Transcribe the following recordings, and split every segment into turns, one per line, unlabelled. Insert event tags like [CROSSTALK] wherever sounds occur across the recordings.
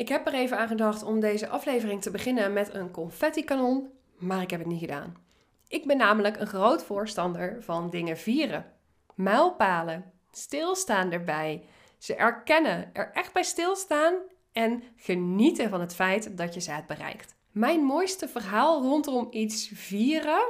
Ik heb er even aan gedacht om deze aflevering te beginnen met een confetti-kanon, maar ik heb het niet gedaan. Ik ben namelijk een groot voorstander van dingen vieren. Mijlpalen, stilstaan erbij, ze erkennen, er echt bij stilstaan en genieten van het feit dat je ze hebt bereikt. Mijn mooiste verhaal rondom iets vieren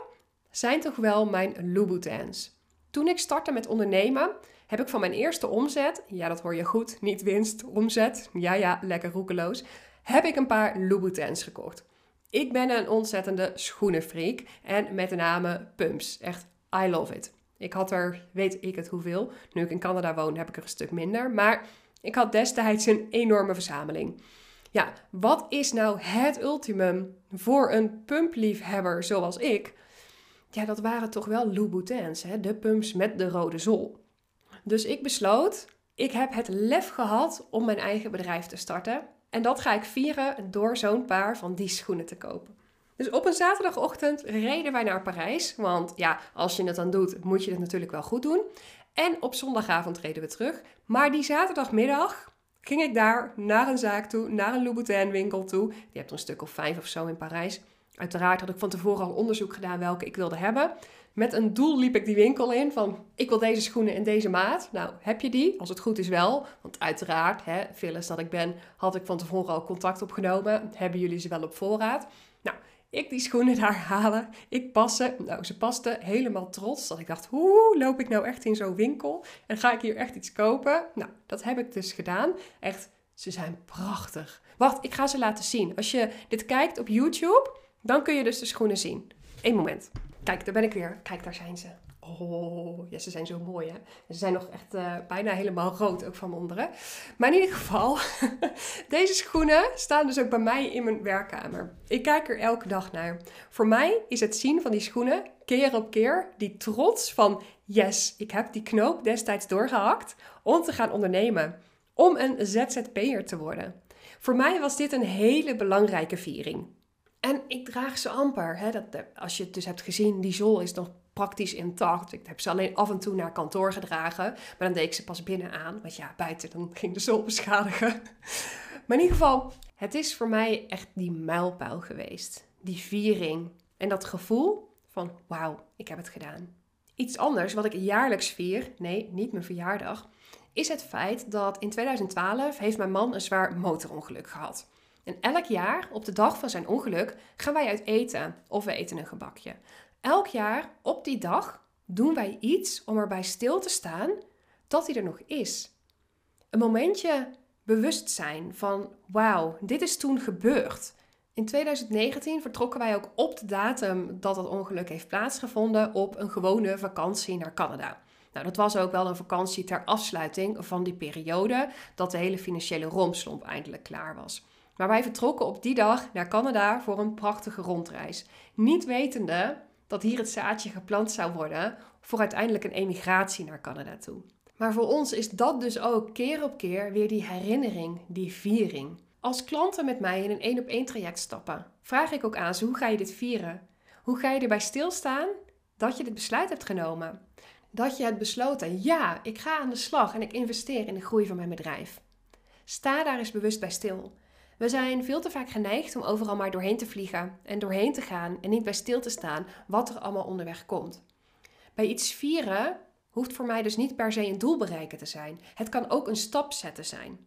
zijn toch wel mijn Louboutins. Toen ik startte met ondernemen, heb ik van mijn eerste omzet, ja dat hoor je goed, niet winst, omzet, ja ja, lekker roekeloos, heb ik een paar Louboutins gekocht. Ik ben een ontzettende schoenenfreak en met name pumps. Echt, I love it. Ik had er, weet ik het hoeveel. Nu ik in Canada woon, heb ik er een stuk minder. Maar ik had destijds een enorme verzameling. Ja, wat is nou het ultimum voor een pumpliefhebber zoals ik? Ja, dat waren toch wel Louboutins, hè? de pumps met de rode zol. Dus ik besloot, ik heb het lef gehad om mijn eigen bedrijf te starten. En dat ga ik vieren door zo'n paar van die schoenen te kopen. Dus op een zaterdagochtend reden wij naar Parijs. Want ja, als je het dan doet, moet je het natuurlijk wel goed doen. En op zondagavond reden we terug. Maar die zaterdagmiddag ging ik daar naar een zaak toe, naar een Louboutin winkel toe. Die hebt een stuk of vijf of zo in Parijs. Uiteraard had ik van tevoren al onderzoek gedaan welke ik wilde hebben. Met een doel liep ik die winkel in van ik wil deze schoenen in deze maat. Nou, heb je die? Als het goed is wel. Want uiteraard, hè, Phyllis dat ik ben, had ik van tevoren al contact opgenomen. Hebben jullie ze wel op voorraad? Nou, ik die schoenen daar [LAUGHS] halen. Ik passen. Nou, ze pasten helemaal trots. Dat ik dacht, hoe loop ik nou echt in zo'n winkel? En ga ik hier echt iets kopen? Nou, dat heb ik dus gedaan. Echt, ze zijn prachtig. Wacht, ik ga ze laten zien. Als je dit kijkt op YouTube, dan kun je dus de schoenen zien. Eén moment. Kijk, daar ben ik weer. Kijk, daar zijn ze. Oh, ja, ze zijn zo mooi, hè? Ze zijn nog echt uh, bijna helemaal rood, ook van onderen. Maar in ieder geval, [LAUGHS] deze schoenen staan dus ook bij mij in mijn werkkamer. Ik kijk er elke dag naar. Voor mij is het zien van die schoenen, keer op keer, die trots van... Yes, ik heb die knoop destijds doorgehakt om te gaan ondernemen. Om een ZZP'er te worden. Voor mij was dit een hele belangrijke viering. En ik draag ze amper. Hè? Dat, als je het dus hebt gezien, die zool is nog praktisch intact. Ik heb ze alleen af en toe naar kantoor gedragen. Maar dan deed ik ze pas binnen aan. Want ja, buiten dan ging de zool beschadigen. [LAUGHS] Maar in ieder geval, het is voor mij echt die mijlpaal geweest. Die viering. En dat gevoel van wauw, ik heb het gedaan. Iets anders wat ik jaarlijks vier, nee, niet mijn verjaardag, is het feit dat in 2012 heeft mijn man een zwaar motorongeluk gehad. En elk jaar, op de dag van zijn ongeluk, gaan wij uit eten of we eten een gebakje. Elk jaar op die dag doen wij iets om erbij stil te staan dat hij er nog is. Een momentje bewustzijn van wauw, dit is toen gebeurd. In 2019 vertrokken wij ook op de datum dat het ongeluk heeft plaatsgevonden op een gewone vakantie naar Canada. Nou, dat was ook wel een vakantie ter afsluiting van die periode dat de hele financiële rompslomp eindelijk klaar was. Maar wij vertrokken op die dag naar Canada voor een prachtige rondreis. Niet wetende dat hier het zaadje geplant zou worden voor uiteindelijk een emigratie naar Canada toe. Maar voor ons is dat dus ook keer op keer weer die herinnering, die viering. Als klanten met mij in een één op één traject stappen, vraag ik ook aan ze hoe ga je dit vieren? Hoe ga je erbij stilstaan dat je dit besluit hebt genomen? Dat je hebt besloten, ja, ik ga aan de slag en ik investeer in de groei van mijn bedrijf. Sta daar eens bewust bij stil. We zijn veel te vaak geneigd om overal maar doorheen te vliegen en doorheen te gaan en niet bij stil te staan wat er allemaal onderweg komt. Bij iets vieren hoeft voor mij dus niet per se een doel bereiken te zijn. Het kan ook een stap zetten zijn.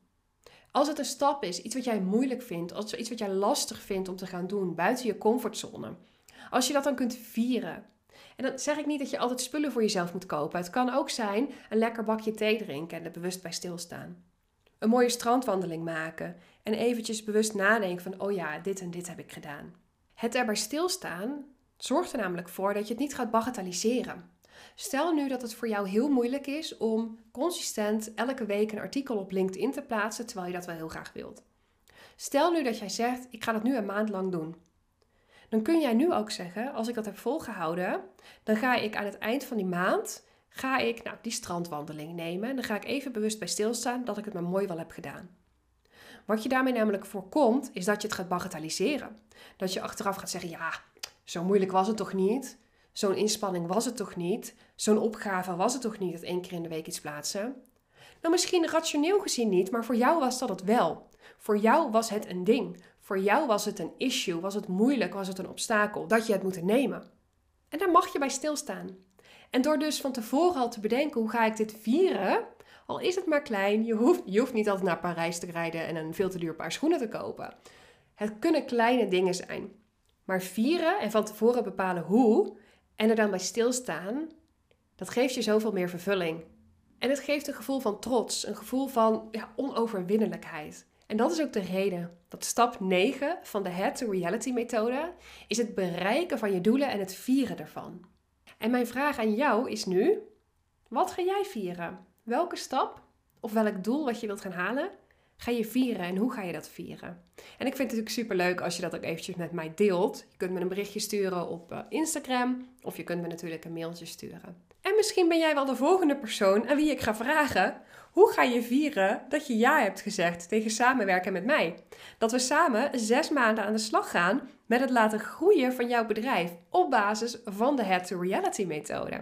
Als het een stap is, iets wat jij moeilijk vindt, als iets wat jij lastig vindt om te gaan doen, buiten je comfortzone. Als je dat dan kunt vieren. En dan zeg ik niet dat je altijd spullen voor jezelf moet kopen. Het kan ook zijn een lekker bakje thee drinken en er bewust bij stilstaan. Een mooie strandwandeling maken en eventjes bewust nadenken van, oh ja, dit en dit heb ik gedaan. Het erbij stilstaan zorgt er namelijk voor dat je het niet gaat bagatelliseren. Stel nu dat het voor jou heel moeilijk is om consistent elke week een artikel op LinkedIn te plaatsen terwijl je dat wel heel graag wilt. Stel nu dat jij zegt: Ik ga dat nu een maand lang doen. Dan kun jij nu ook zeggen: Als ik dat heb volgehouden, dan ga ik aan het eind van die maand ga ik nou, die strandwandeling nemen. En dan ga ik even bewust bij stilstaan dat ik het maar mooi wel heb gedaan. Wat je daarmee namelijk voorkomt, is dat je het gaat bagatelliseren. Dat je achteraf gaat zeggen, ja, zo moeilijk was het toch niet? Zo'n inspanning was het toch niet? Zo'n opgave was het toch niet, dat één keer in de week iets plaatsen? Nou, misschien rationeel gezien niet, maar voor jou was dat het wel. Voor jou was het een ding. Voor jou was het een issue, was het moeilijk, was het een obstakel dat je het moet nemen. En daar mag je bij stilstaan. En door dus van tevoren al te bedenken hoe ga ik dit vieren, al is het maar klein, je hoeft, je hoeft niet altijd naar Parijs te rijden en een veel te duur paar schoenen te kopen. Het kunnen kleine dingen zijn. Maar vieren en van tevoren bepalen hoe en er dan bij stilstaan, dat geeft je zoveel meer vervulling. En het geeft een gevoel van trots, een gevoel van ja, onoverwinnelijkheid. En dat is ook de reden dat stap 9 van de Head to Reality methode is het bereiken van je doelen en het vieren ervan. En mijn vraag aan jou is nu: wat ga jij vieren? Welke stap of welk doel wat je wilt gaan halen, ga je vieren en hoe ga je dat vieren? En ik vind het natuurlijk super leuk als je dat ook eventjes met mij deelt. Je kunt me een berichtje sturen op eh, Instagram of je kunt me natuurlijk een mailtje sturen. En misschien ben jij wel de volgende persoon aan wie ik ga vragen: hoe ga je vieren dat je ja hebt gezegd tegen samenwerken met mij? Dat we samen zes maanden aan de slag gaan met het laten groeien van jouw bedrijf op basis van de Head to Reality methode.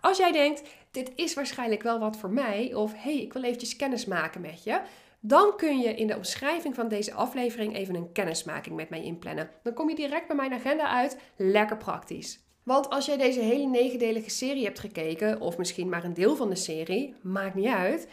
Als jij denkt, dit is waarschijnlijk wel wat voor mij, of hey, ik wil eventjes kennis maken met je, dan kun je in de omschrijving van deze aflevering even een kennismaking met mij inplannen. Dan kom je direct bij mijn agenda uit, lekker praktisch. Want als jij deze hele negendelige serie hebt gekeken, of misschien maar een deel van de serie, maakt niet uit.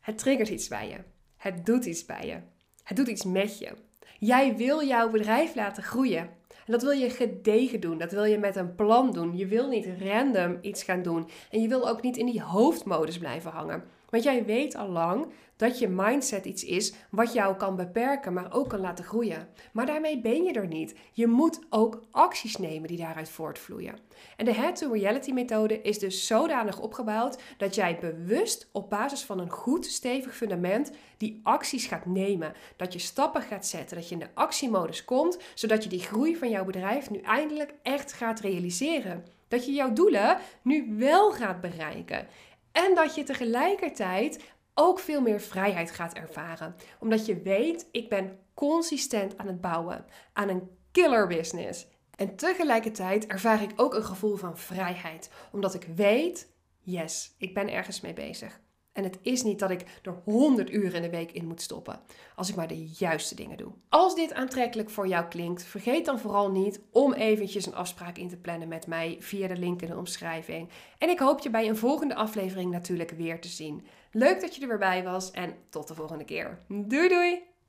Het triggert iets bij je. Het doet iets bij je. Het doet iets met je. Jij wil jouw bedrijf laten groeien. En dat wil je gedegen doen. Dat wil je met een plan doen. Je wil niet random iets gaan doen. En je wil ook niet in die hoofdmodus blijven hangen. Want jij weet al lang dat je mindset iets is wat jou kan beperken, maar ook kan laten groeien. Maar daarmee ben je er niet. Je moet ook acties nemen die daaruit voortvloeien. En de Head to Reality methode is dus zodanig opgebouwd dat jij bewust op basis van een goed stevig fundament die acties gaat nemen. Dat je stappen gaat zetten, dat je in de actiemodus komt, zodat je die groei van jouw bedrijf nu eindelijk echt gaat realiseren. Dat je jouw doelen nu wel gaat bereiken. En dat je tegelijkertijd ook veel meer vrijheid gaat ervaren. Omdat je weet, ik ben consistent aan het bouwen aan een killer business. En tegelijkertijd ervaar ik ook een gevoel van vrijheid. Omdat ik weet, yes, ik ben ergens mee bezig. En het is niet dat ik er 100 uur in de week in moet stoppen, als ik maar de juiste dingen doe. Als dit aantrekkelijk voor jou klinkt, vergeet dan vooral niet om eventjes een afspraak in te plannen met mij via de link in de omschrijving. En ik hoop je bij een volgende aflevering natuurlijk weer te zien. Leuk dat je er weer bij was en tot de volgende keer. Doei doei!